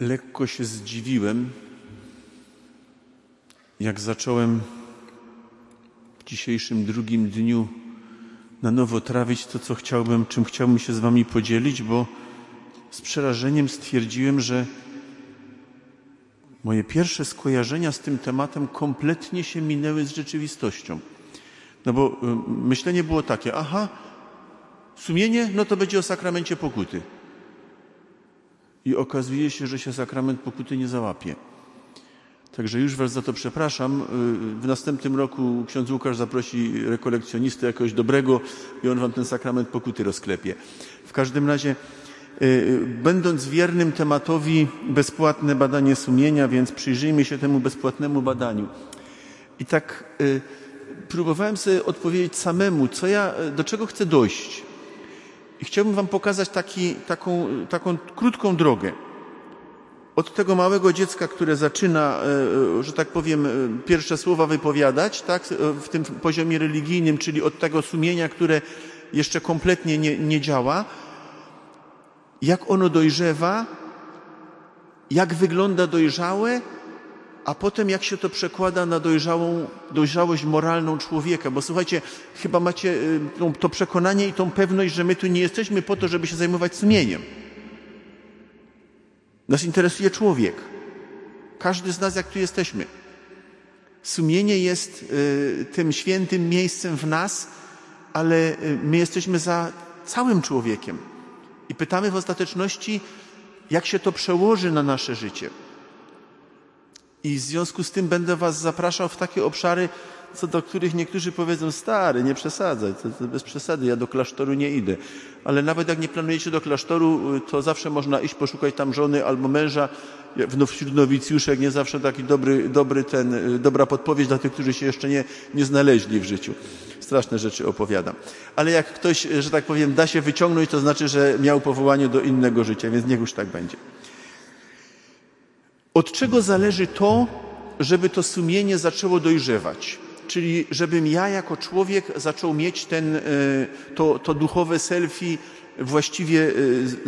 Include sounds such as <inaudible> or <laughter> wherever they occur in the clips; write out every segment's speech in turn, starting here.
lekko się zdziwiłem, jak zacząłem w dzisiejszym drugim dniu na nowo trawić to, co chciałbym, czym chciałbym się z Wami podzielić, bo z przerażeniem stwierdziłem, że moje pierwsze skojarzenia z tym tematem kompletnie się minęły z rzeczywistością. No bo y, myślenie było takie, aha, sumienie, no to będzie o sakramencie pokuty. I okazuje się, że się sakrament pokuty nie załapie. Także już Was za to przepraszam. W następnym roku ksiądz Łukasz zaprosi rekolekcjonistę jakiegoś dobrego i on Wam ten sakrament pokuty rozklepie. W każdym razie, y, będąc wiernym tematowi bezpłatne badanie sumienia, więc przyjrzyjmy się temu bezpłatnemu badaniu. I tak y, próbowałem sobie odpowiedzieć samemu, co ja, do czego chcę dojść. I chciałbym Wam pokazać taki, taką, taką krótką drogę. Od tego małego dziecka, które zaczyna, e, że tak powiem, e, pierwsze słowa wypowiadać, tak, w tym poziomie religijnym, czyli od tego sumienia, które jeszcze kompletnie nie, nie działa, jak ono dojrzewa, jak wygląda dojrzałe, a potem jak się to przekłada na dojrzałą, dojrzałość moralną człowieka. Bo słuchajcie, chyba macie y, to przekonanie i tą pewność, że my tu nie jesteśmy po to, żeby się zajmować sumieniem. Nas interesuje człowiek. Każdy z nas, jak tu jesteśmy. Sumienie jest y, tym świętym miejscem w nas, ale y, my jesteśmy za całym człowiekiem. I pytamy w ostateczności, jak się to przełoży na nasze życie. I w związku z tym będę Was zapraszał w takie obszary, co do których niektórzy powiedzą, stary, nie przesadzaj, to, to bez przesady, ja do klasztoru nie idę. Ale nawet jak nie planujecie do klasztoru, to zawsze można iść poszukać tam żony albo męża. Wśród nowicjuszek nie zawsze taki dobry, dobry ten, dobra podpowiedź dla tych, którzy się jeszcze nie, nie znaleźli w życiu. Straszne rzeczy opowiadam. Ale jak ktoś, że tak powiem, da się wyciągnąć, to znaczy, że miał powołanie do innego życia, więc niech już tak będzie. Od czego zależy to, żeby to sumienie zaczęło dojrzewać? Czyli żebym ja jako człowiek zaczął mieć ten, e, to, to duchowe selfie właściwie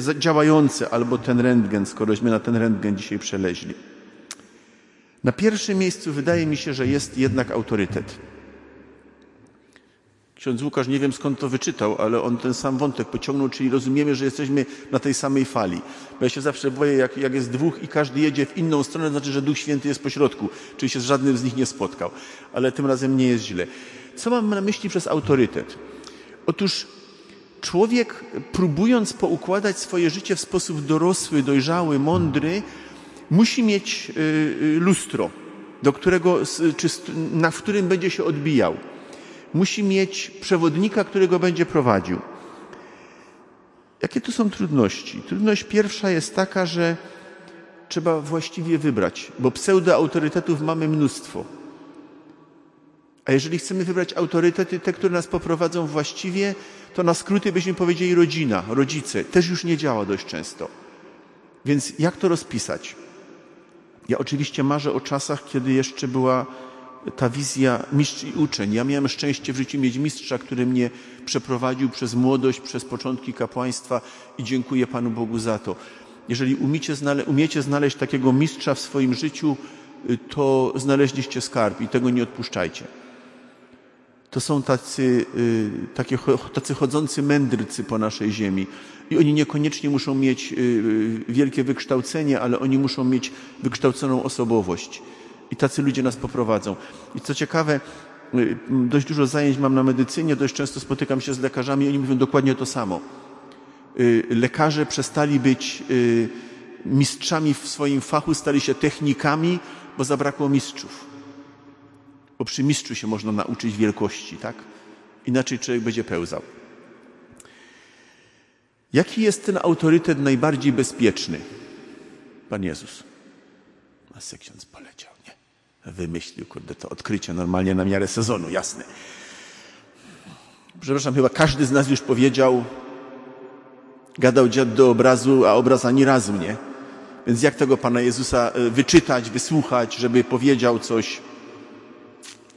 e, działające, albo ten rentgen, skorośmy na ten rentgen dzisiaj przeleźli. Na pierwszym miejscu wydaje mi się, że jest jednak autorytet. Ksiądz Łukasz nie wiem skąd to wyczytał, ale on ten sam wątek pociągnął, czyli rozumiemy, że jesteśmy na tej samej fali. Bo ja się zawsze boję, jak, jak jest dwóch i każdy jedzie w inną stronę, to znaczy, że Duch Święty jest pośrodku, czyli się z żadnym z nich nie spotkał. Ale tym razem nie jest źle. Co mam na myśli przez autorytet? Otóż człowiek, próbując poukładać swoje życie w sposób dorosły, dojrzały, mądry, musi mieć y, y, lustro, do którego, czy, na, w którym będzie się odbijał musi mieć przewodnika, który go będzie prowadził. Jakie tu są trudności? Trudność pierwsza jest taka, że trzeba właściwie wybrać, bo pseudoautorytetów mamy mnóstwo. A jeżeli chcemy wybrać autorytety, te, które nas poprowadzą właściwie, to na skróty byśmy powiedzieli rodzina, rodzice. Też już nie działa dość często. Więc jak to rozpisać? Ja oczywiście marzę o czasach, kiedy jeszcze była ta wizja mistrz i uczeń. Ja miałem szczęście w życiu mieć mistrza, który mnie przeprowadził przez młodość, przez początki kapłaństwa i dziękuję Panu Bogu za to. Jeżeli umiecie, znale umiecie znaleźć takiego mistrza w swoim życiu, y, to znaleźliście skarb i tego nie odpuszczajcie. To są tacy, y, takie, tacy chodzący mędrcy po naszej ziemi. I oni niekoniecznie muszą mieć y, wielkie wykształcenie, ale oni muszą mieć wykształconą osobowość. I tacy ludzie nas poprowadzą. I co ciekawe, y, dość dużo zajęć mam na medycynie, dość często spotykam się z lekarzami i oni mówią dokładnie to samo. Y, lekarze przestali być y, mistrzami w swoim fachu, stali się technikami, bo zabrakło mistrzów. Bo przy mistrzu się można nauczyć wielkości, tak? Inaczej człowiek będzie pełzał. Jaki jest ten autorytet najbardziej bezpieczny? Pan Jezus. A ksiądz poleciał wymyślił, kurde, to odkrycie normalnie na miarę sezonu, jasne. Przepraszam, chyba każdy z nas już powiedział, gadał dziad do obrazu, a obraz ani razu, nie? Więc jak tego Pana Jezusa e, wyczytać, wysłuchać, żeby powiedział coś?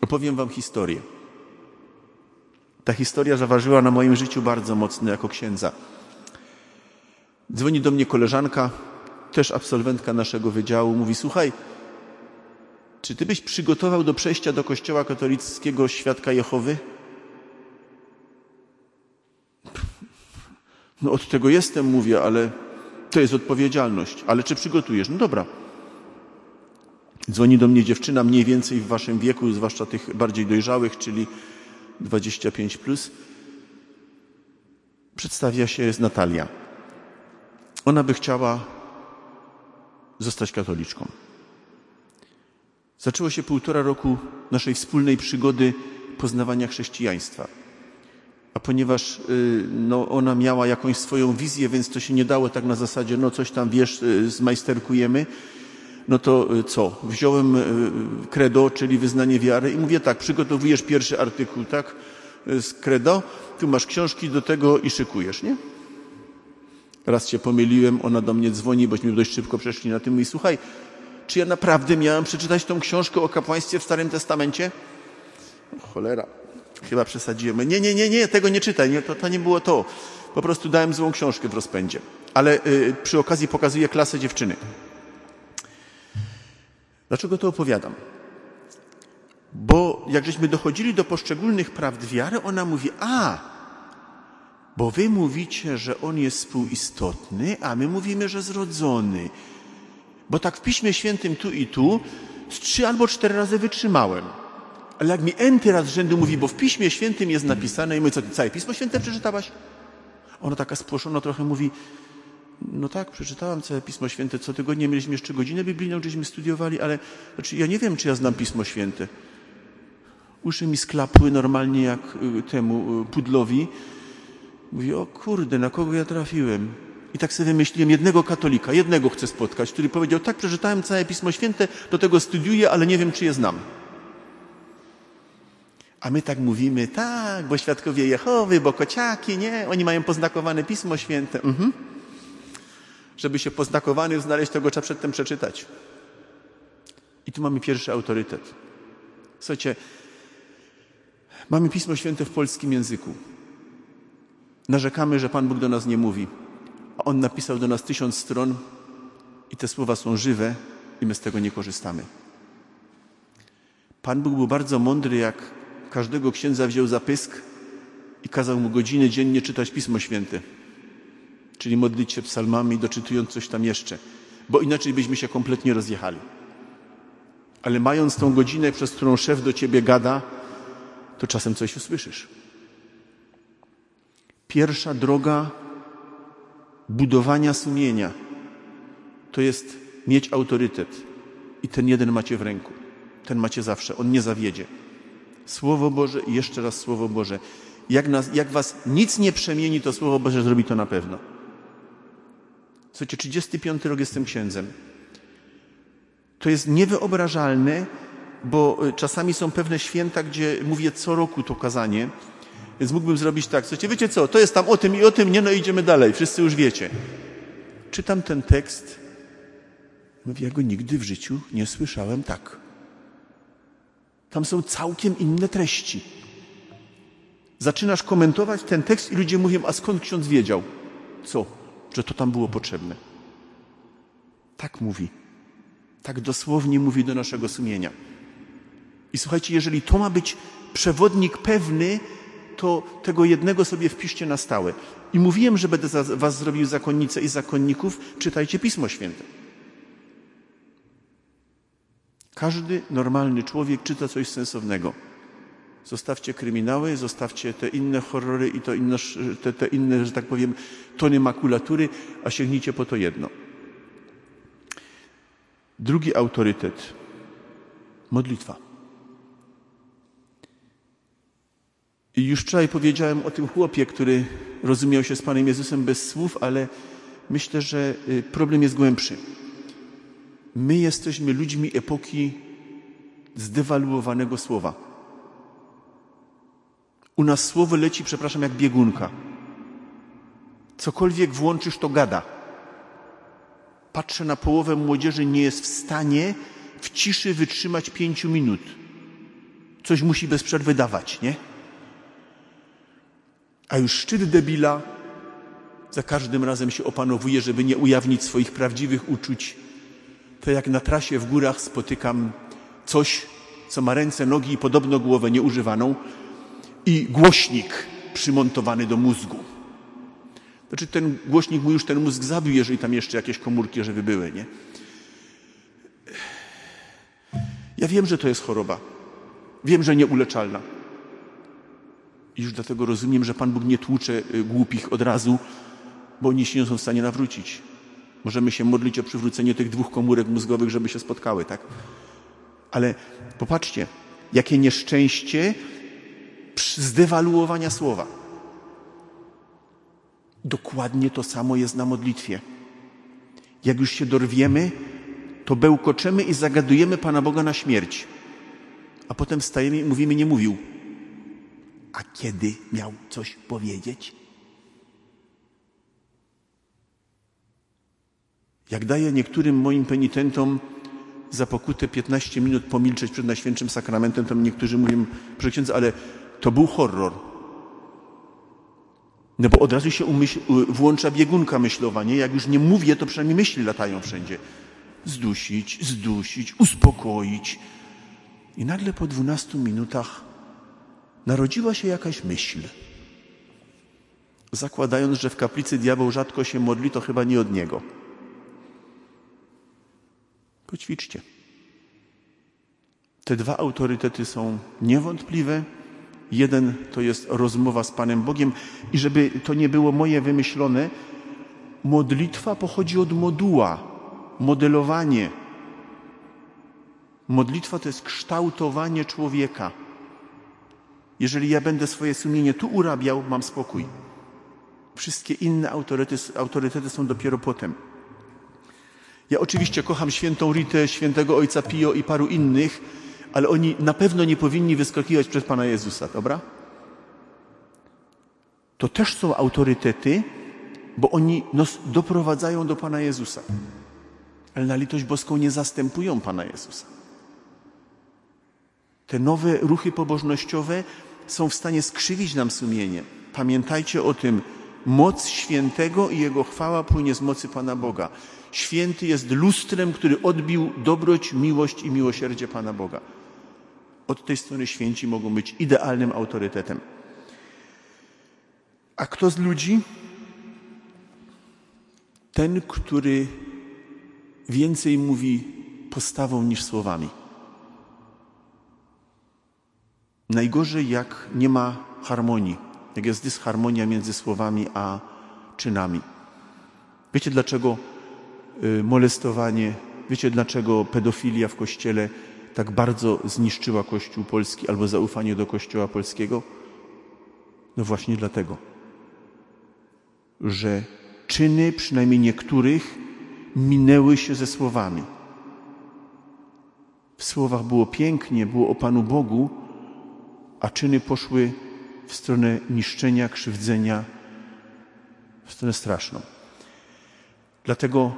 Opowiem Wam historię. Ta historia zaważyła na moim życiu bardzo mocno jako księdza. Dzwoni do mnie koleżanka, też absolwentka naszego wydziału, mówi: Słuchaj, czy ty byś przygotował do przejścia do kościoła katolickiego świadka Jehowy? No od tego jestem, mówię, ale to jest odpowiedzialność. Ale czy przygotujesz? No dobra. Dzwoni do mnie dziewczyna mniej więcej w waszym wieku, zwłaszcza tych bardziej dojrzałych, czyli 25 plus. Przedstawia się jest Natalia. Ona by chciała zostać katoliczką. Zaczęło się półtora roku naszej wspólnej przygody poznawania chrześcijaństwa. A ponieważ y, no, ona miała jakąś swoją wizję, więc to się nie dało tak na zasadzie, no coś tam wiesz, y, zmajsterkujemy, no to y, co? Wziąłem credo, czyli wyznanie wiary i mówię tak, przygotowujesz pierwszy artykuł, tak? Z credo, tu masz książki do tego i szykujesz, nie? Raz się pomyliłem, ona do mnie dzwoni, bośmy dość szybko przeszli na tym i słuchaj, czy ja naprawdę miałem przeczytać tą książkę o kapłaństwie w Starym Testamencie? cholera, chyba przesadziłem. Nie, nie, nie, nie, tego nie czytaj, nie, to, to nie było to. Po prostu dałem złą książkę w rozpędzie. Ale y, przy okazji pokazuję klasę dziewczyny. Dlaczego to opowiadam? Bo jak żeśmy dochodzili do poszczególnych prawd wiary, ona mówi, a, bo wy mówicie, że on jest współistotny, a my mówimy, że zrodzony. Bo tak w Piśmie Świętym tu i tu z trzy albo cztery razy wytrzymałem. Ale jak mi enty raz rzędu mówi, bo w Piśmie Świętym jest napisane i my co, ty całe Pismo Święte przeczytałaś? Ona taka spłoszona trochę mówi, no tak, przeczytałam całe Pismo Święte, co tygodnie mieliśmy jeszcze godzinę biblijną, gdzieśmy studiowali, ale znaczy, ja nie wiem, czy ja znam Pismo Święte. Uszy mi sklapły normalnie jak y, temu y, pudlowi. Mówi, o kurde, na kogo ja trafiłem? I tak sobie wymyśliłem jednego katolika, jednego chcę spotkać, który powiedział, tak, przeczytałem całe Pismo Święte, do tego studiuję, ale nie wiem, czy je znam. A my tak mówimy, tak, bo świadkowie Jehowy, bo kociaki, nie, oni mają poznakowane Pismo Święte. Mhm. Żeby się poznakowany znaleźć, to go trzeba przedtem przeczytać. I tu mamy pierwszy autorytet. Słuchajcie, mamy Pismo Święte w polskim języku. Narzekamy, że Pan Bóg do nas nie mówi. A On napisał do nas tysiąc stron i te słowa są żywe i my z tego nie korzystamy. Pan Bóg był bardzo mądry, jak każdego księdza wziął za pysk i kazał mu godzinę dziennie czytać Pismo Święte. Czyli modlić się psalmami, doczytując coś tam jeszcze. Bo inaczej byśmy się kompletnie rozjechali. Ale mając tą godzinę, przez którą szef do ciebie gada, to czasem coś usłyszysz. Pierwsza droga budowania sumienia to jest mieć autorytet. I ten jeden macie w ręku. Ten macie zawsze. On nie zawiedzie. Słowo Boże i jeszcze raz Słowo Boże. Jak, nas, jak was nic nie przemieni, to Słowo Boże zrobi to na pewno. Słuchajcie, 35 rok jestem księdzem. To jest niewyobrażalne, bo y, czasami są pewne święta, gdzie mówię co roku to kazanie, więc mógłbym zrobić tak. Słuchajcie, wiecie co, to jest tam o tym i o tym, nie no idziemy dalej, wszyscy już wiecie. Czytam ten tekst, mówię, ja go nigdy w życiu nie słyszałem tak. Tam są całkiem inne treści. Zaczynasz komentować ten tekst i ludzie mówią, a skąd ksiądz wiedział? Co? Że to tam było potrzebne. Tak mówi. Tak dosłownie mówi do naszego sumienia. I słuchajcie, jeżeli to ma być przewodnik pewny, to tego jednego sobie wpiszcie na stałe. I mówiłem, że będę was zrobił zakonnicę i zakonników, czytajcie Pismo Święte. Każdy normalny człowiek czyta coś sensownego. Zostawcie kryminały, zostawcie te inne horrory i to inne, te, te inne, że tak powiem, tony makulatury, a sięgnijcie po to jedno. Drugi autorytet. Modlitwa. I już wczoraj powiedziałem o tym chłopie, który rozumiał się z Panem Jezusem bez słów, ale myślę, że y, problem jest głębszy. My jesteśmy ludźmi epoki zdewaluowanego słowa. U nas słowo leci, przepraszam, jak biegunka. Cokolwiek włączysz, to gada. Patrzę na połowę młodzieży, nie jest w stanie w ciszy wytrzymać pięciu minut. Coś musi bez przerwy dawać, nie? A już szczyt debila za każdym razem się opanowuję, żeby nie ujawnić swoich prawdziwych uczuć. To jak na trasie w górach spotykam coś, co ma ręce, nogi i podobno głowę nieużywaną i głośnik przymontowany do mózgu. Znaczy ten głośnik mu już ten mózg zabił, jeżeli tam jeszcze jakieś komórki żeby były, nie? Ja wiem, że to jest choroba. Wiem, że nieuleczalna. I już dlatego rozumiem, że Pan Bóg nie tłucze y, głupich od razu, bo oni się nie są w stanie nawrócić. Możemy się modlić o przywrócenie tych dwóch komórek mózgowych, żeby się spotkały, tak? Ale popatrzcie, jakie nieszczęście zdewaluowania słowa. Dokładnie to samo jest na modlitwie. Jak już się dorwiemy, to bełkoczemy i zagadujemy Pana Boga na śmierć. A potem wstajemy i mówimy, nie mówił. A kiedy miał coś powiedzieć? Jak daję niektórym moim penitentom za pokutę 15 minut pomilczeć przed Najświętszym Sakramentem, to niektórzy mówią, proszę księdza, ale to był horror. No bo od razu się umyśl, włącza biegunka myślowa, nie? Jak już nie mówię, to przynajmniej myśli latają wszędzie. Zdusić, zdusić, uspokoić. I nagle po 12 minutach narodziła się jakaś myśl. Zakładając, że w kaplicy diabeł rzadko się modli, to chyba nie od niego. Poćwiczcie. Te dwa autorytety są niewątpliwe. Jeden to jest rozmowa z Panem Bogiem i żeby to nie było moje wymyślone, modlitwa pochodzi od moduła, modelowanie. Modlitwa to jest kształtowanie człowieka. Jeżeli ja będę swoje sumienie tu urabiał, mam spokój. Wszystkie inne autorytety, autorytety są dopiero potem. Ja oczywiście kocham świętą Ritę, świętego ojca Pio i paru innych, ale oni na pewno nie powinni wyskakiwać przez Pana Jezusa, dobra? To też są autorytety, bo oni nas doprowadzają do Pana Jezusa. Ale na litość boską nie zastępują Pana Jezusa. Te nowe ruchy pobożnościowe są w stanie skrzywić nam sumienie. Pamiętajcie o tym, moc świętego i jego chwała płynie z mocy Pana Boga. Święty jest lustrem, który odbił dobroć, miłość i miłosierdzie Pana Boga. Od tej strony święci mogą być idealnym autorytetem. A kto z ludzi? Ten, który więcej mówi postawą niż słowami. Najgorzej, jak nie ma harmonii, jak jest dysharmonia między słowami a czynami. Wiecie dlaczego y, molestowanie, wiecie dlaczego pedofilia w kościele tak bardzo zniszczyła Kościół Polski albo zaufanie do Kościoła Polskiego? No właśnie dlatego, że czyny, przynajmniej niektórych, minęły się ze słowami. W słowach było pięknie, było o Panu Bogu, a czyny poszły w stronę niszczenia, krzywdzenia, w stronę straszną. Dlatego,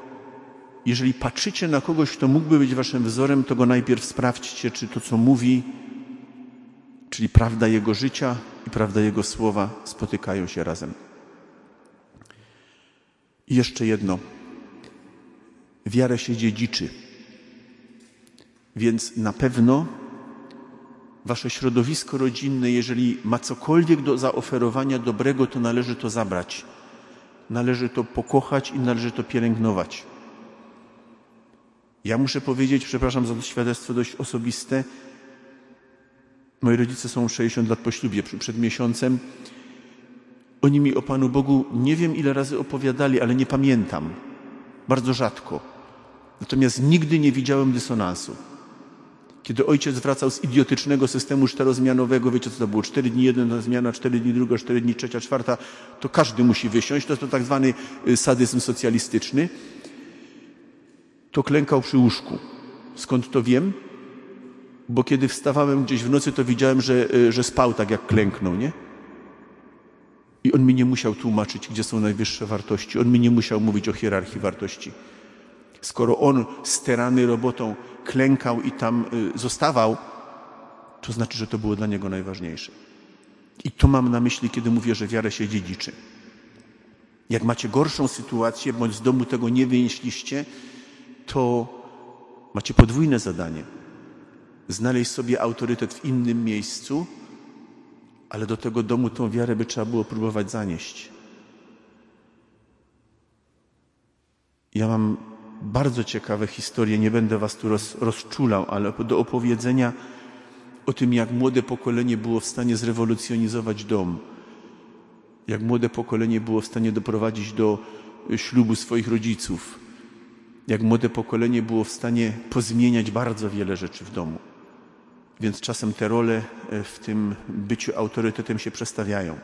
jeżeli patrzycie na kogoś, kto mógłby być waszym wzorem, to go najpierw sprawdźcie, czy to, co mówi, czyli prawda jego życia i prawda jego słowa spotykają się razem. I jeszcze jedno. Wiarę się dziedziczy. Więc na pewno wasze środowisko rodzinne, jeżeli ma cokolwiek do zaoferowania dobrego, to należy to zabrać. Należy to pokochać i należy to pielęgnować. Ja muszę powiedzieć, przepraszam za to świadectwo dość osobiste. Moi rodzice są 60 lat po ślubie, przed miesiącem. Oni mi o Panu Bogu nie wiem ile razy opowiadali, ale nie pamiętam. Bardzo rzadko. Natomiast nigdy nie widziałem dysonansu. Kiedy ojciec wracał z idiotycznego systemu czterozmianowego, wiecie co to było, cztery dni jedna zmiana, cztery dni druga, cztery dni trzecia, czwarta, to każdy musi wysiąść, to jest to tak zwany y, sadyzm socjalistyczny, to klękał przy łóżku. Skąd to wiem? Bo kiedy wstawałem gdzieś w nocy, to widziałem, że, y, że spał tak jak klęknął, nie? I on mi nie musiał tłumaczyć, gdzie są najwyższe wartości. On mi nie musiał mówić o hierarchii wartości. Skoro on sterany robotą klękał i tam y, zostawał, to znaczy, że to było dla niego najważniejsze. I to mam na myśli, kiedy mówię, że wiarę się dziedziczy. Jak macie gorszą sytuację, bądź z domu tego nie wynieśliście, to macie podwójne zadanie. Znaleźć sobie autorytet w innym miejscu, ale do tego domu tą wiarę by trzeba było próbować zanieść. Ja mam bardzo ciekawe historie, nie będę was tu roz, rozczulał, ale do opowiedzenia o tym, jak młode pokolenie było w stanie zrewolucjonizować dom, jak młode pokolenie było w stanie doprowadzić do ślubu swoich rodziców, jak młode pokolenie było w stanie pozmieniać bardzo wiele rzeczy w domu. Więc czasem te role e, w tym byciu autorytetem się przestawiają.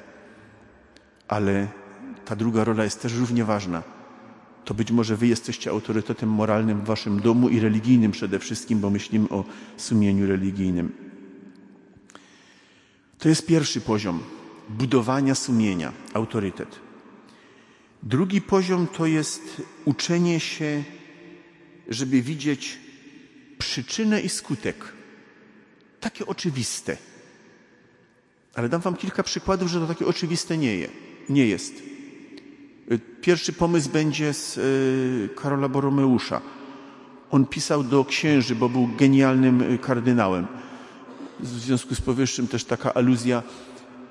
Ale ta druga rola jest też równie ważna. To być może wy jesteście autorytetem moralnym w waszym domu i religijnym przede wszystkim, bo myślimy o sumieniu religijnym. To jest pierwszy poziom budowania sumienia, autorytet. Drugi poziom to jest uczenie się, żeby widzieć przyczynę i skutek takie oczywiste. Ale dam Wam kilka przykładów, że to takie oczywiste nie, je, nie jest. Pierwszy pomysł będzie z y, Karola Boromeusza. On pisał do księży, bo był genialnym y, kardynałem. W związku z powyższym też taka aluzja,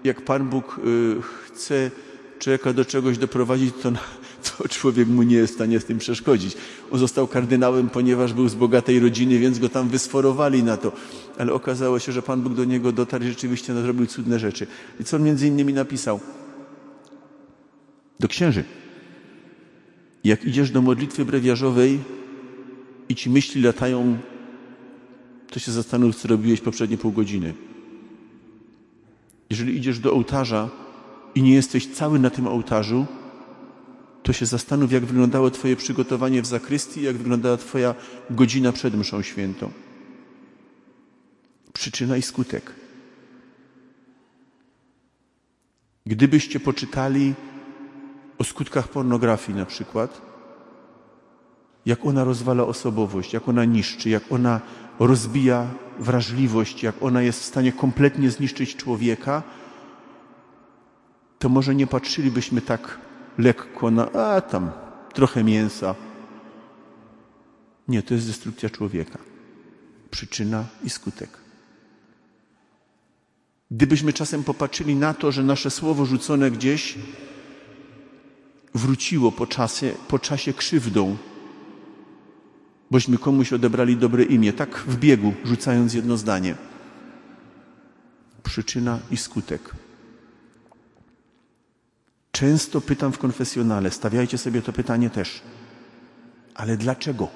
jak Pan Bóg y, chce człowieka do czegoś doprowadzić, to, <laughs> to człowiek mu nie jest w stanie z tym przeszkodzić. On został kardynałem, ponieważ był z bogatej rodziny, więc go tam wysforowali na to. Ale okazało się, że Pan Bóg do niego dotarł i rzeczywiście zrobił cudne rzeczy. I co on między innymi napisał? Do księży. Jak idziesz do modlitwy brewiarzowej i ci myśli latają, to się zastanów, co robiłeś poprzednie pół godziny. Jeżeli idziesz do ołtarza i nie jesteś cały na tym ołtarzu, to się zastanów, jak wyglądało Twoje przygotowanie w zakrystii, jak wyglądała Twoja godzina przed mszą świętą. Przyczyna i skutek. Gdybyście poczytali o skutkach pornografii na przykład, jak ona rozwala osobowość, jak ona niszczy, jak ona rozbija wrażliwość, jak ona jest w stanie kompletnie zniszczyć człowieka, to może nie patrzylibyśmy tak lekko na, a tam, trochę mięsa. Nie, to jest destrukcja człowieka. Przyczyna i skutek. Gdybyśmy czasem popatrzyli na to, że nasze słowo rzucone gdzieś wróciło po czasie, po czasie krzywdą, bośmy komuś odebrali dobre imię, tak w biegu, rzucając jedno zdanie. Przyczyna i skutek. Często pytam w konfesjonale, stawiajcie sobie to pytanie też. Ale dlaczego?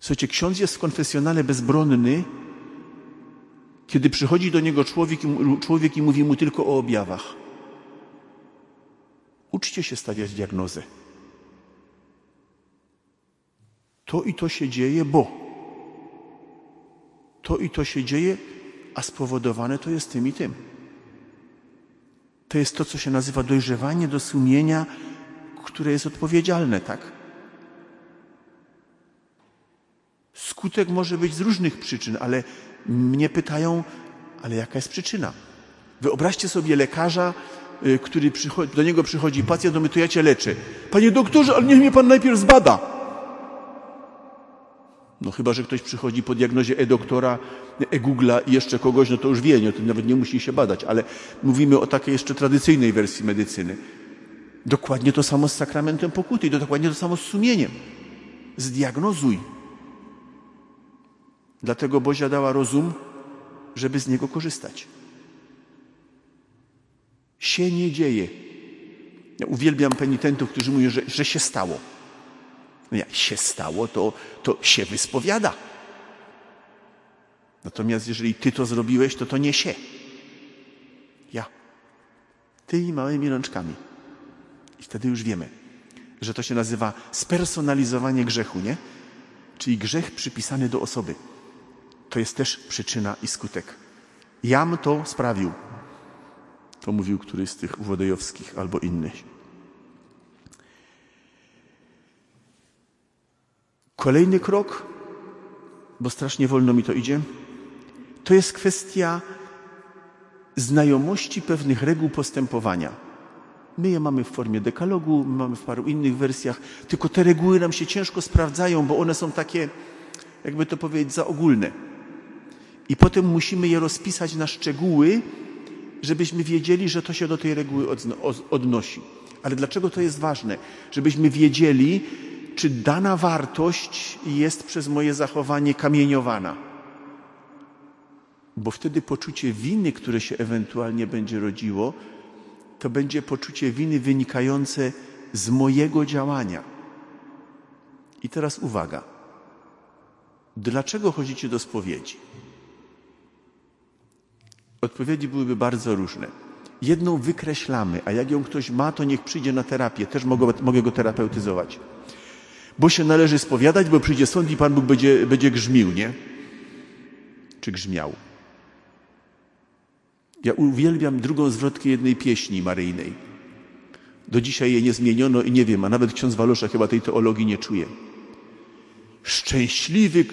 Słuchajcie, ksiądz jest w konfesjonale bezbronny, kiedy przychodzi do niego człowiek, człowiek i mówi mu tylko o objawach. Uczcie się stawiać diagnozę. To i to się dzieje, bo. To i to się dzieje, a spowodowane to jest tym i tym. To jest to, co się nazywa dojrzewanie do sumienia, które jest odpowiedzialne, tak? Skutek może być z różnych przyczyn, ale mnie pytają, ale jaka jest przyczyna? Wyobraźcie sobie lekarza, który przychodzi, do niego przychodzi pacjent, my to ja cię leczę. Panie doktorze, ale niech mnie pan najpierw zbada. No chyba, że ktoś przychodzi po diagnozie e-doktora, e-googla i jeszcze kogoś, no to już wie, nie, to nawet nie musi się badać, ale mówimy o takiej jeszcze tradycyjnej wersji medycyny. Dokładnie to samo z sakramentem pokuty i dokładnie to samo z sumieniem. Zdiagnozuj. Dlatego Bozia dała rozum, żeby z niego korzystać. Się nie dzieje. Ja uwielbiam penitentów, którzy mówią, że, że się stało. No jak się stało, to, to się wyspowiada. Natomiast jeżeli ty to zrobiłeś, to to nie się. Ja. Ty i małymi rączkami. I wtedy już wiemy, że to się nazywa spersonalizowanie grzechu, nie? Czyli grzech przypisany do osoby. To jest też przyczyna i skutek. Jam to sprawił. To mówił któryś z tych uwodejowskich albo innych. Kolejny krok, bo strasznie wolno mi to idzie, to jest kwestia znajomości pewnych reguł postępowania. My je mamy w formie dekalogu, my mamy w paru innych wersjach, tylko te reguły nam się ciężko sprawdzają, bo one są takie, jakby to powiedzieć, za ogólne. I potem musimy je rozpisać na szczegóły, żebyśmy wiedzieli, że to się do tej reguły odnosi. Ale dlaczego to jest ważne? Żebyśmy wiedzieli, czy dana wartość jest przez moje zachowanie kamieniowana. Bo wtedy poczucie winy, które się ewentualnie będzie rodziło, to będzie poczucie winy wynikające z mojego działania. I teraz uwaga. Dlaczego chodzicie do spowiedzi? Odpowiedzi byłyby bardzo różne. Jedną wykreślamy, a jak ją ktoś ma, to niech przyjdzie na terapię. Też mogę, mogę go terapeutyzować. Bo się należy spowiadać, bo przyjdzie sąd i Pan Bóg będzie, będzie grzmił, nie? Czy grzmiał? Ja uwielbiam drugą zwrotkę jednej pieśni maryjnej. Do dzisiaj jej nie zmieniono i nie wiem, a nawet ksiądz Walosza chyba tej teologii nie czuje. Szczęśliwy,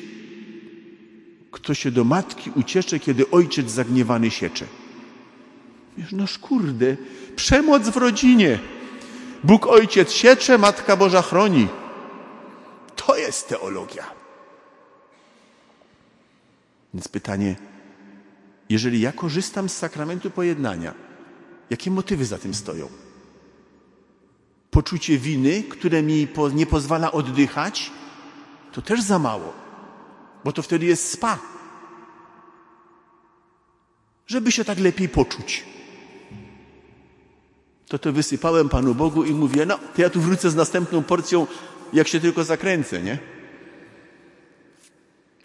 kto się do matki uciecze, kiedy ojciec zagniewany siecze. Wiesz, no kurde, przemoc w rodzinie. Bóg ojciec siecze, Matka Boża chroni. To jest teologia. Więc pytanie, jeżeli ja korzystam z sakramentu pojednania, jakie motywy za tym stoją? Poczucie winy, które mi nie pozwala oddychać, to też za mało, bo to wtedy jest spa. Żeby się tak lepiej poczuć. To to wysypałem Panu Bogu i mówię, no to ja tu wrócę z następną porcją, jak się tylko zakręcę, nie?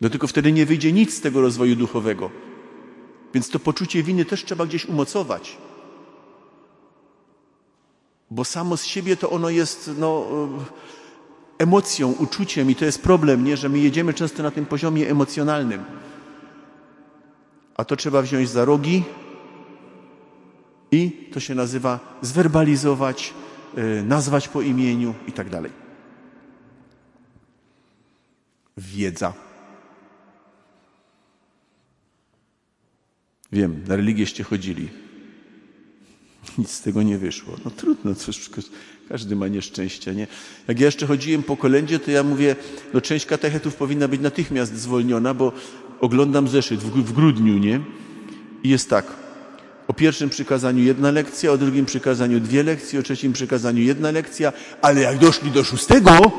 No tylko wtedy nie wyjdzie nic z tego rozwoju duchowego. Więc to poczucie winy też trzeba gdzieś umocować. Bo samo z siebie to ono jest no, emocją, uczuciem i to jest problem, nie? że my jedziemy często na tym poziomie emocjonalnym. A to trzeba wziąć za rogi i to się nazywa zwerbalizować, yy, nazwać po imieniu i tak dalej. Wiedza. Wiem, na religieście chodzili. Nic z tego nie wyszło. No trudno, cóż, każdy ma nieszczęście, nie? Jak ja jeszcze chodziłem po kolędzie, to ja mówię, no część katechetów powinna być natychmiast zwolniona, bo oglądam zeszyt w, w grudniu, nie? I jest tak, o pierwszym przykazaniu jedna lekcja, o drugim przykazaniu dwie lekcje, o trzecim przykazaniu jedna lekcja, ale jak doszli do szóstego,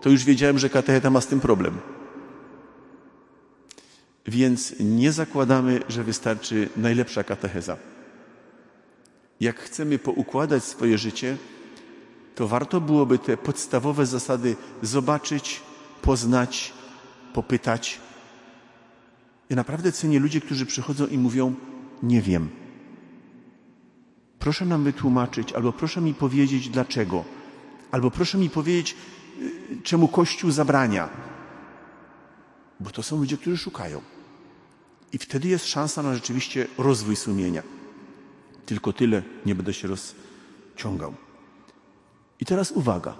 to już wiedziałem, że katecheta ma z tym problem. Więc nie zakładamy, że wystarczy najlepsza katecheza. Jak chcemy poukładać swoje życie, to warto byłoby te podstawowe zasady zobaczyć, poznać, popytać. Ja naprawdę cenię ludzi, którzy przychodzą i mówią: Nie wiem. Proszę nam wytłumaczyć, albo proszę mi powiedzieć dlaczego, albo proszę mi powiedzieć, y, czemu Kościół zabrania. Bo to są ludzie, którzy szukają. I wtedy jest szansa na rzeczywiście rozwój sumienia. Tylko tyle nie będę się rozciągał. I teraz uwaga.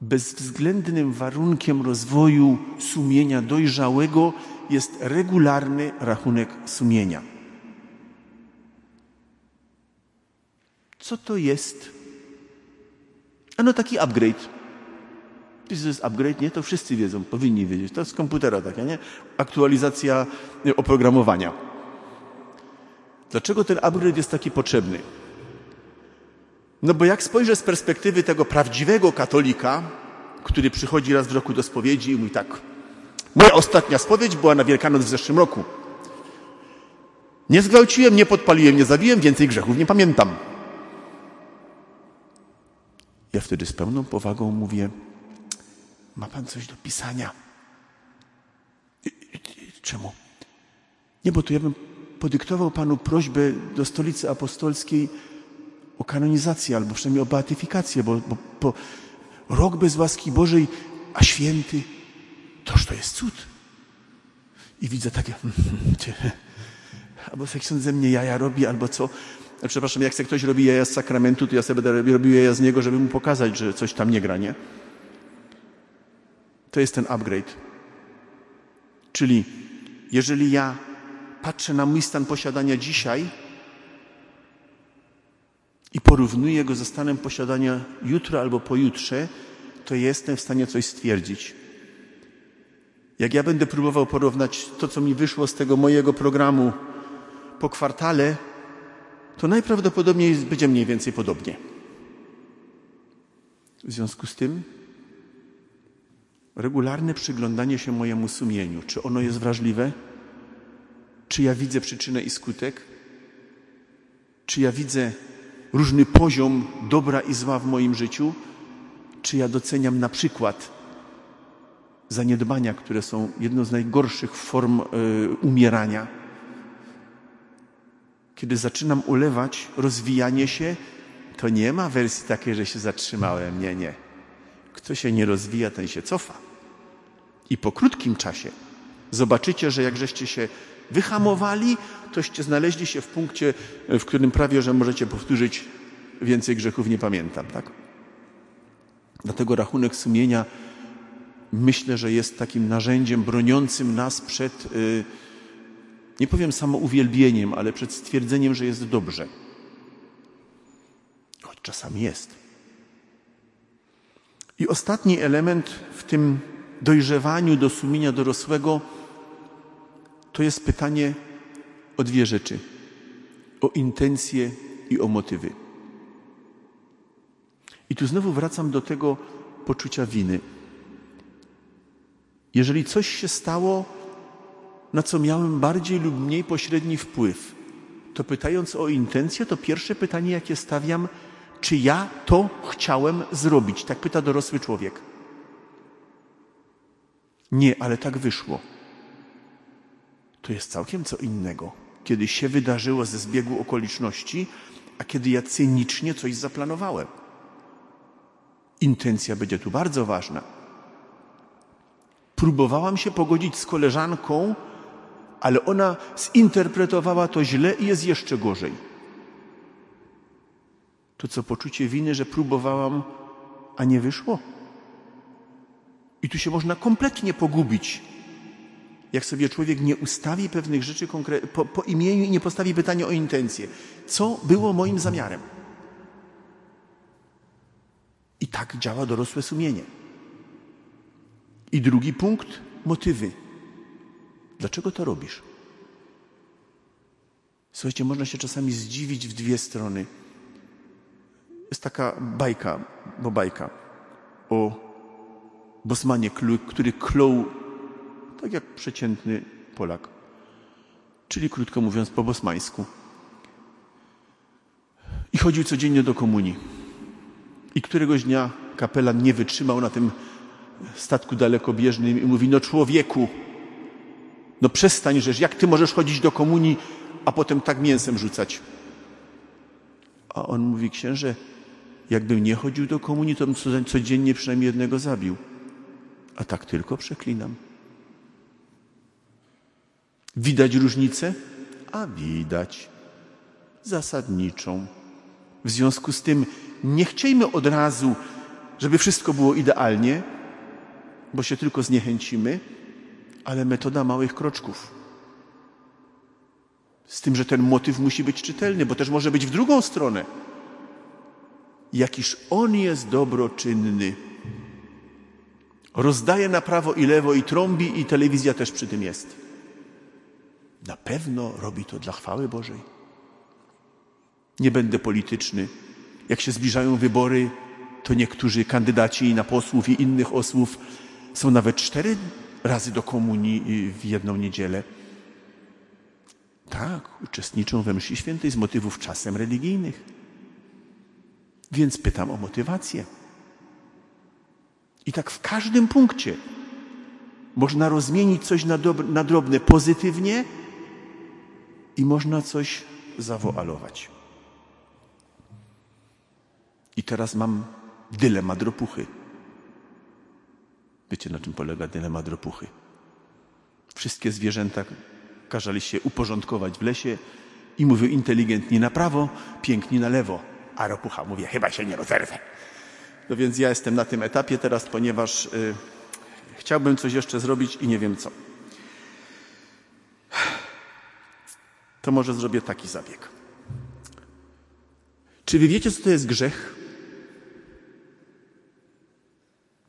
Bezwzględnym warunkiem rozwoju sumienia dojrzałego jest regularny rachunek sumienia. Co to jest? Ano taki upgrade to jest upgrade, nie? To wszyscy wiedzą, powinni wiedzieć. To jest komputera taka, nie? Aktualizacja oprogramowania. Dlaczego ten upgrade jest taki potrzebny? No bo jak spojrzę z perspektywy tego prawdziwego katolika, który przychodzi raz w roku do spowiedzi i mówi tak, moja ostatnia spowiedź była na Wielkanoc w zeszłym roku. Nie zgwałciłem, nie podpaliłem, nie zabiłem, więcej grzechów nie pamiętam. Ja wtedy z pełną powagą mówię, ma pan coś do pisania? Czemu? Nie, bo to ja bym podyktował panu prośbę do stolicy apostolskiej o kanonizację, albo przynajmniej o beatyfikację, bo, bo, bo rok bez łaski Bożej, a święty, toż to jest cud. I widzę takie, albo jak ksiądz ze mnie jaja robi, albo co. Przepraszam, jak chce ktoś robi jaja z sakramentu, to ja sobie będę robił jaja z niego, żeby mu pokazać, że coś tam nie gra, nie? To jest ten upgrade. Czyli jeżeli ja patrzę na mój stan posiadania dzisiaj, i porównuję go ze stanem posiadania jutro albo pojutrze, to jestem w stanie coś stwierdzić. Jak ja będę próbował porównać to, co mi wyszło z tego mojego programu po kwartale, to najprawdopodobniej będzie mniej więcej podobnie. W związku z tym regularne przyglądanie się mojemu sumieniu, czy ono jest wrażliwe, czy ja widzę przyczynę i skutek, czy ja widzę różny poziom dobra i zła w moim życiu, czy ja doceniam na przykład zaniedbania, które są jedną z najgorszych form y, umierania. Kiedy zaczynam ulewać rozwijanie się, to nie ma wersji takiej, że się zatrzymałem. Nie, nie. Kto się nie rozwija, ten się cofa. I po krótkim czasie zobaczycie, że jak żeście się wyhamowali, toście znaleźli się w punkcie, w którym prawie, że możecie powtórzyć więcej grzechów nie pamiętam, tak? Dlatego rachunek sumienia myślę, że jest takim narzędziem broniącym nas przed, y, nie powiem samouwielbieniem, ale przed stwierdzeniem, że jest dobrze. Choć czasami jest. I ostatni element w tym dojrzewaniu do sumienia dorosłego to jest pytanie o dwie rzeczy: o intencje i o motywy. I tu znowu wracam do tego poczucia winy. Jeżeli coś się stało, na co miałem bardziej lub mniej pośredni wpływ, to pytając o intencję, to pierwsze pytanie, jakie stawiam, czy ja to chciałem zrobić? Tak pyta dorosły człowiek. Nie, ale tak wyszło. To jest całkiem co innego. Kiedy się wydarzyło ze zbiegu okoliczności, a kiedy ja cynicznie coś zaplanowałem. Intencja będzie tu bardzo ważna. Próbowałam się pogodzić z koleżanką, ale ona zinterpretowała to źle i jest jeszcze gorzej. To co poczucie winy, że próbowałam, a nie wyszło. I tu się można kompletnie pogubić, jak sobie człowiek nie ustawi pewnych rzeczy po, po imieniu i nie postawi pytania o intencję. Co było moim zamiarem? I tak działa dorosłe sumienie. I drugi punkt motywy. Dlaczego to robisz? Słuchajcie, można się czasami zdziwić w dwie strony. Jest taka bajka, bo bajka o Bosmanie, który klął tak jak przeciętny Polak. Czyli krótko mówiąc po bosmańsku. I chodził codziennie do komunii. I któregoś dnia kapelan nie wytrzymał na tym statku dalekobieżnym i mówi, no człowieku, no przestań, żeż jak ty możesz chodzić do komunii, a potem tak mięsem rzucać? A on mówi, księże, jakbym nie chodził do komunii, to bym codziennie przynajmniej jednego zabił. A tak tylko przeklinam. Widać różnicę? A widać. Zasadniczą. W związku z tym nie chciejmy od razu, żeby wszystko było idealnie, bo się tylko zniechęcimy, ale metoda małych kroczków. Z tym, że ten motyw musi być czytelny, bo też może być w drugą stronę. Jakiż on jest dobroczynny. Rozdaje na prawo i lewo i trąbi i telewizja też przy tym jest. Na pewno robi to dla chwały Bożej. Nie będę polityczny. Jak się zbliżają wybory, to niektórzy kandydaci na posłów i innych osłów są nawet cztery razy do komunii w jedną niedzielę. Tak, uczestniczą we mszy świętej z motywów czasem religijnych. Więc pytam o motywację. I tak w każdym punkcie można rozmienić coś na, na drobne pozytywnie i można coś zawoalować. I teraz mam dylemat ropuchy. Wiecie, na czym polega dylemat ropuchy? Wszystkie zwierzęta każali się uporządkować w lesie i mówią inteligentni na prawo, piękni na lewo. A ropucha mówi, chyba się nie rozerwę. No więc ja jestem na tym etapie teraz, ponieważ y, chciałbym coś jeszcze zrobić i nie wiem co. To może zrobię taki zabieg. Czy wy wiecie, co to jest grzech?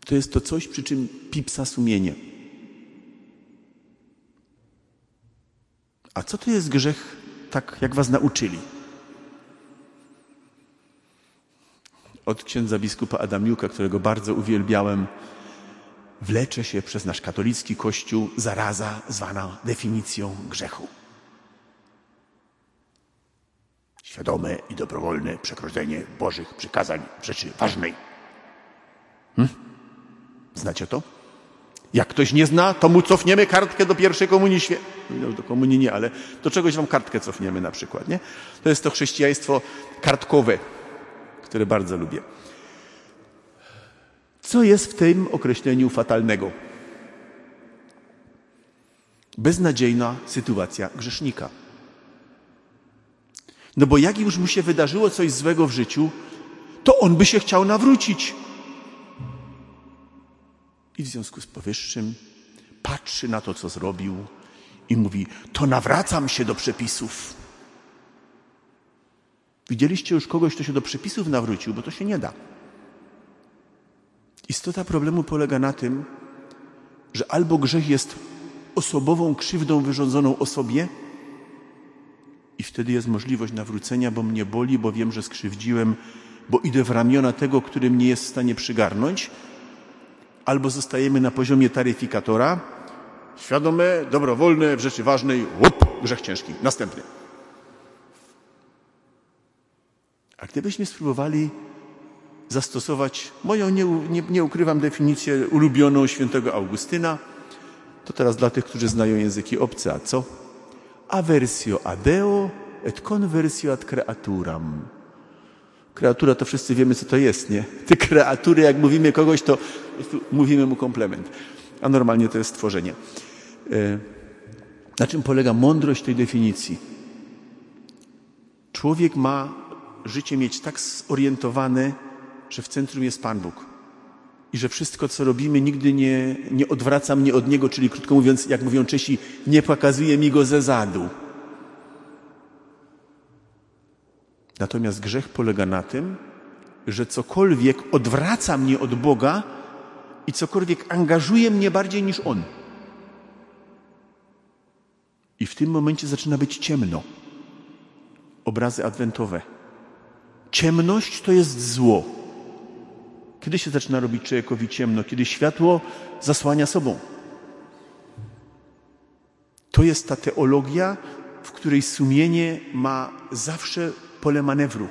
To jest to coś, przy czym pipsa sumienie. A co to jest grzech, tak jak was nauczyli? Od księdza biskupa Adamiuka, którego bardzo uwielbiałem, wlecze się przez nasz katolicki kościół zaraza zwana definicją grzechu. Świadome i dobrowolne przekroczenie Bożych przykazań w rzeczy ważnej. Hm? Znacie to? Jak ktoś nie zna, to mu cofniemy kartkę do pierwszej komunii świe... No, do komunii nie, ale do czegoś wam kartkę cofniemy na przykład, nie? To jest to chrześcijaństwo kartkowe, które bardzo lubię. Co jest w tym określeniu fatalnego? Beznadziejna sytuacja grzesznika. No bo jak już mu się wydarzyło coś złego w życiu, to on by się chciał nawrócić. I w związku z powyższym patrzy na to, co zrobił i mówi: To nawracam się do przepisów. Widzieliście już kogoś, kto się do przepisów nawrócił, bo to się nie da. Istota problemu polega na tym, że albo grzech jest osobową krzywdą wyrządzoną osobie, wtedy jest możliwość nawrócenia, bo mnie boli, bo wiem, że skrzywdziłem, bo idę w ramiona tego, który mnie jest w stanie przygarnąć, albo zostajemy na poziomie taryfikatora, świadome, dobrowolne, w rzeczy ważnej, łup, grzech ciężki, następny. A gdybyśmy spróbowali zastosować moją, nie, nie, nie ukrywam, definicję ulubioną świętego Augustyna, to teraz dla tych, którzy znają języki obce, a co? Aversio adeo et conversio ad creaturam. Kreatura to wszyscy wiemy, co to jest, nie? <laughs> Ty kreatury, jak mówimy kogoś, to mówimy mu komplement. A normalnie to jest stworzenie. E, na czym polega mądrość tej definicji? Człowiek ma życie mieć tak zorientowane, że w centrum jest Pan Bóg. I że wszystko, co robimy, nigdy nie, nie odwraca mnie od Niego, czyli krótko mówiąc, jak mówią Czesi, nie pokazuje mi Go ze zadu. Natomiast grzech polega na tym, że cokolwiek odwraca mnie od Boga i cokolwiek angażuje mnie bardziej niż On. I w tym momencie zaczyna być ciemno. Obrazy adwentowe. Ciemność to jest zło. Kiedy się zaczyna robić człowiekowi ciemno? Kiedy światło zasłania sobą. To jest ta teologia, w której sumienie ma zawsze pole manewru.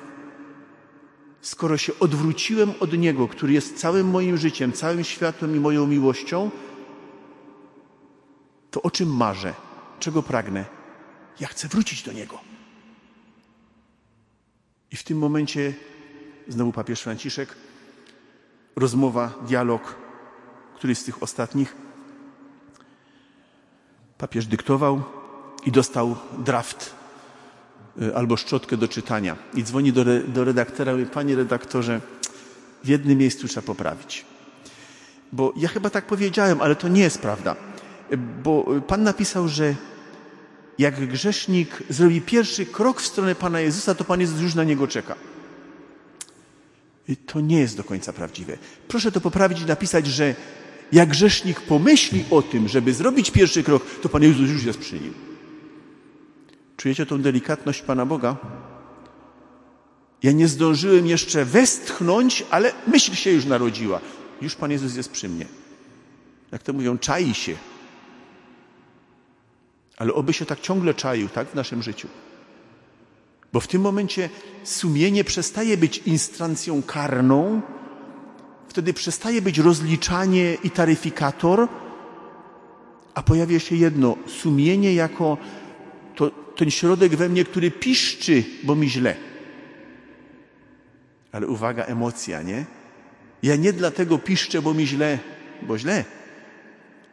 Skoro się odwróciłem od Niego, który jest całym moim życiem, całym światłem i moją miłością, to o czym marzę? Czego pragnę? Ja chcę wrócić do Niego. I w tym momencie znowu papież Franciszek, rozmowa, dialog, który z tych ostatnich papież dyktował i dostał draft albo szczotkę do czytania. I dzwoni do, do redaktora i mówi, panie redaktorze, w jednym miejscu trzeba poprawić. Bo ja chyba tak powiedziałem, ale to nie jest prawda. Bo pan napisał, że jak grzesznik zrobi pierwszy krok w stronę Pana Jezusa, to Pan Jezus już na niego czeka. I to nie jest do końca prawdziwe. Proszę to poprawić i napisać, że jak grzesznik pomyśli o tym, żeby zrobić pierwszy krok, to Pan Jezus już jest przy nim. Czujecie tą delikatność Pana Boga? Ja nie zdążyłem jeszcze westchnąć, ale myśl się już narodziła. Już Pan Jezus jest przy mnie. Jak to mówią, czai się. Ale oby się tak ciągle czaił, tak, w naszym życiu. Bo w tym momencie sumienie przestaje być instancją karną, wtedy przestaje być rozliczanie i taryfikator, a pojawia się jedno sumienie jako to, ten środek we mnie, który piszczy, bo mi źle. Ale uwaga, emocja, nie? Ja nie dlatego piszczę, bo mi źle, bo źle,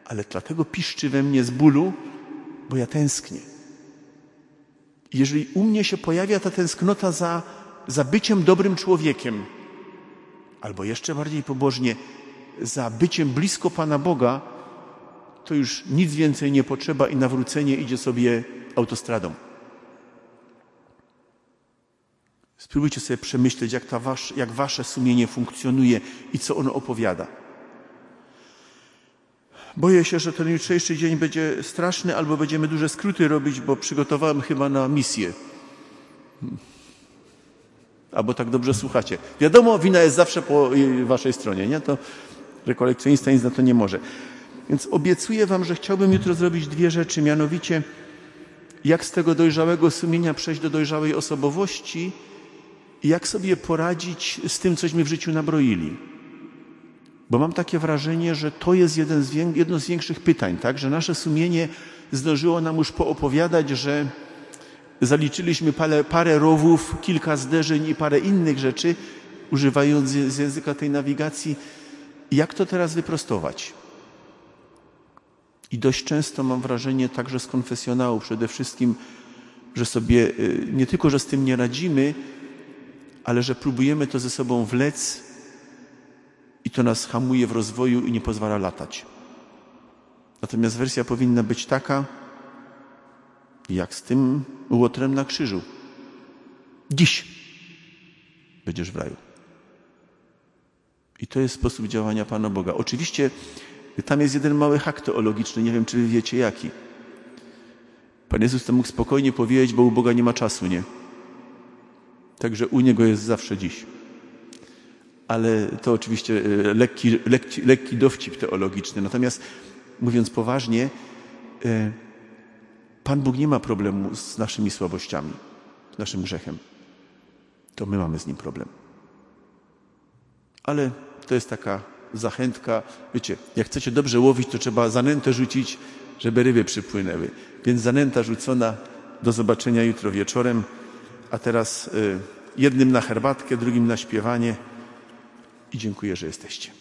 ale dlatego piszczy we mnie z bólu, bo ja tęsknię. Jeżeli u mnie się pojawia ta tęsknota za, za byciem dobrym człowiekiem, albo jeszcze bardziej pobożnie, za byciem blisko Pana Boga, to już nic więcej nie potrzeba i nawrócenie idzie sobie autostradą. Spróbujcie sobie przemyśleć, jak, wasz, jak wasze sumienie funkcjonuje i co ono opowiada. Boję się, że ten jutrzejszy dzień będzie straszny, albo będziemy duże skróty robić, bo przygotowałem chyba na misję. Albo tak dobrze słuchacie. Wiadomo, wina jest zawsze po y, waszej stronie, nie? To rekolekcjonista nic na to nie może. Więc obiecuję wam, że chciałbym jutro zrobić dwie rzeczy, mianowicie jak z tego dojrzałego sumienia przejść do dojrzałej osobowości jak sobie poradzić z tym, cośmy w życiu nabroili. Bo mam takie wrażenie, że to jest jeden z, jedno z większych pytań, tak? że nasze sumienie zdążyło nam już poopowiadać, że zaliczyliśmy parę, parę rowów, kilka zderzeń i parę innych rzeczy, używając z języka tej nawigacji. Jak to teraz wyprostować? I dość często mam wrażenie, także z konfesjonału przede wszystkim, że sobie y, nie tylko, że z tym nie radzimy, ale że próbujemy to ze sobą wlec i to nas hamuje w rozwoju i nie pozwala latać. Natomiast wersja powinna być taka, jak z tym łotrem na krzyżu. Dziś będziesz w raju. I to jest sposób działania Pana Boga. Oczywiście tam jest jeden mały hak teologiczny, nie wiem, czy wy wiecie jaki. Pan Jezus to mógł spokojnie powiedzieć, bo u Boga nie ma czasu, nie? Także u Niego jest zawsze dziś. Ale to oczywiście e, lekki, lekki, lekki dowcip teologiczny. Natomiast mówiąc poważnie, e, Pan Bóg nie ma problemu z naszymi słabościami, z naszym grzechem. To my mamy z Nim problem. Ale to jest taka zachętka. Wiecie, jak chcecie dobrze łowić, to trzeba zanętę rzucić, żeby ryby przypłynęły. Więc zanęta rzucona. Do zobaczenia jutro wieczorem. A teraz y, jednym na herbatkę, drugim na śpiewanie. I dziękuję, że jesteście.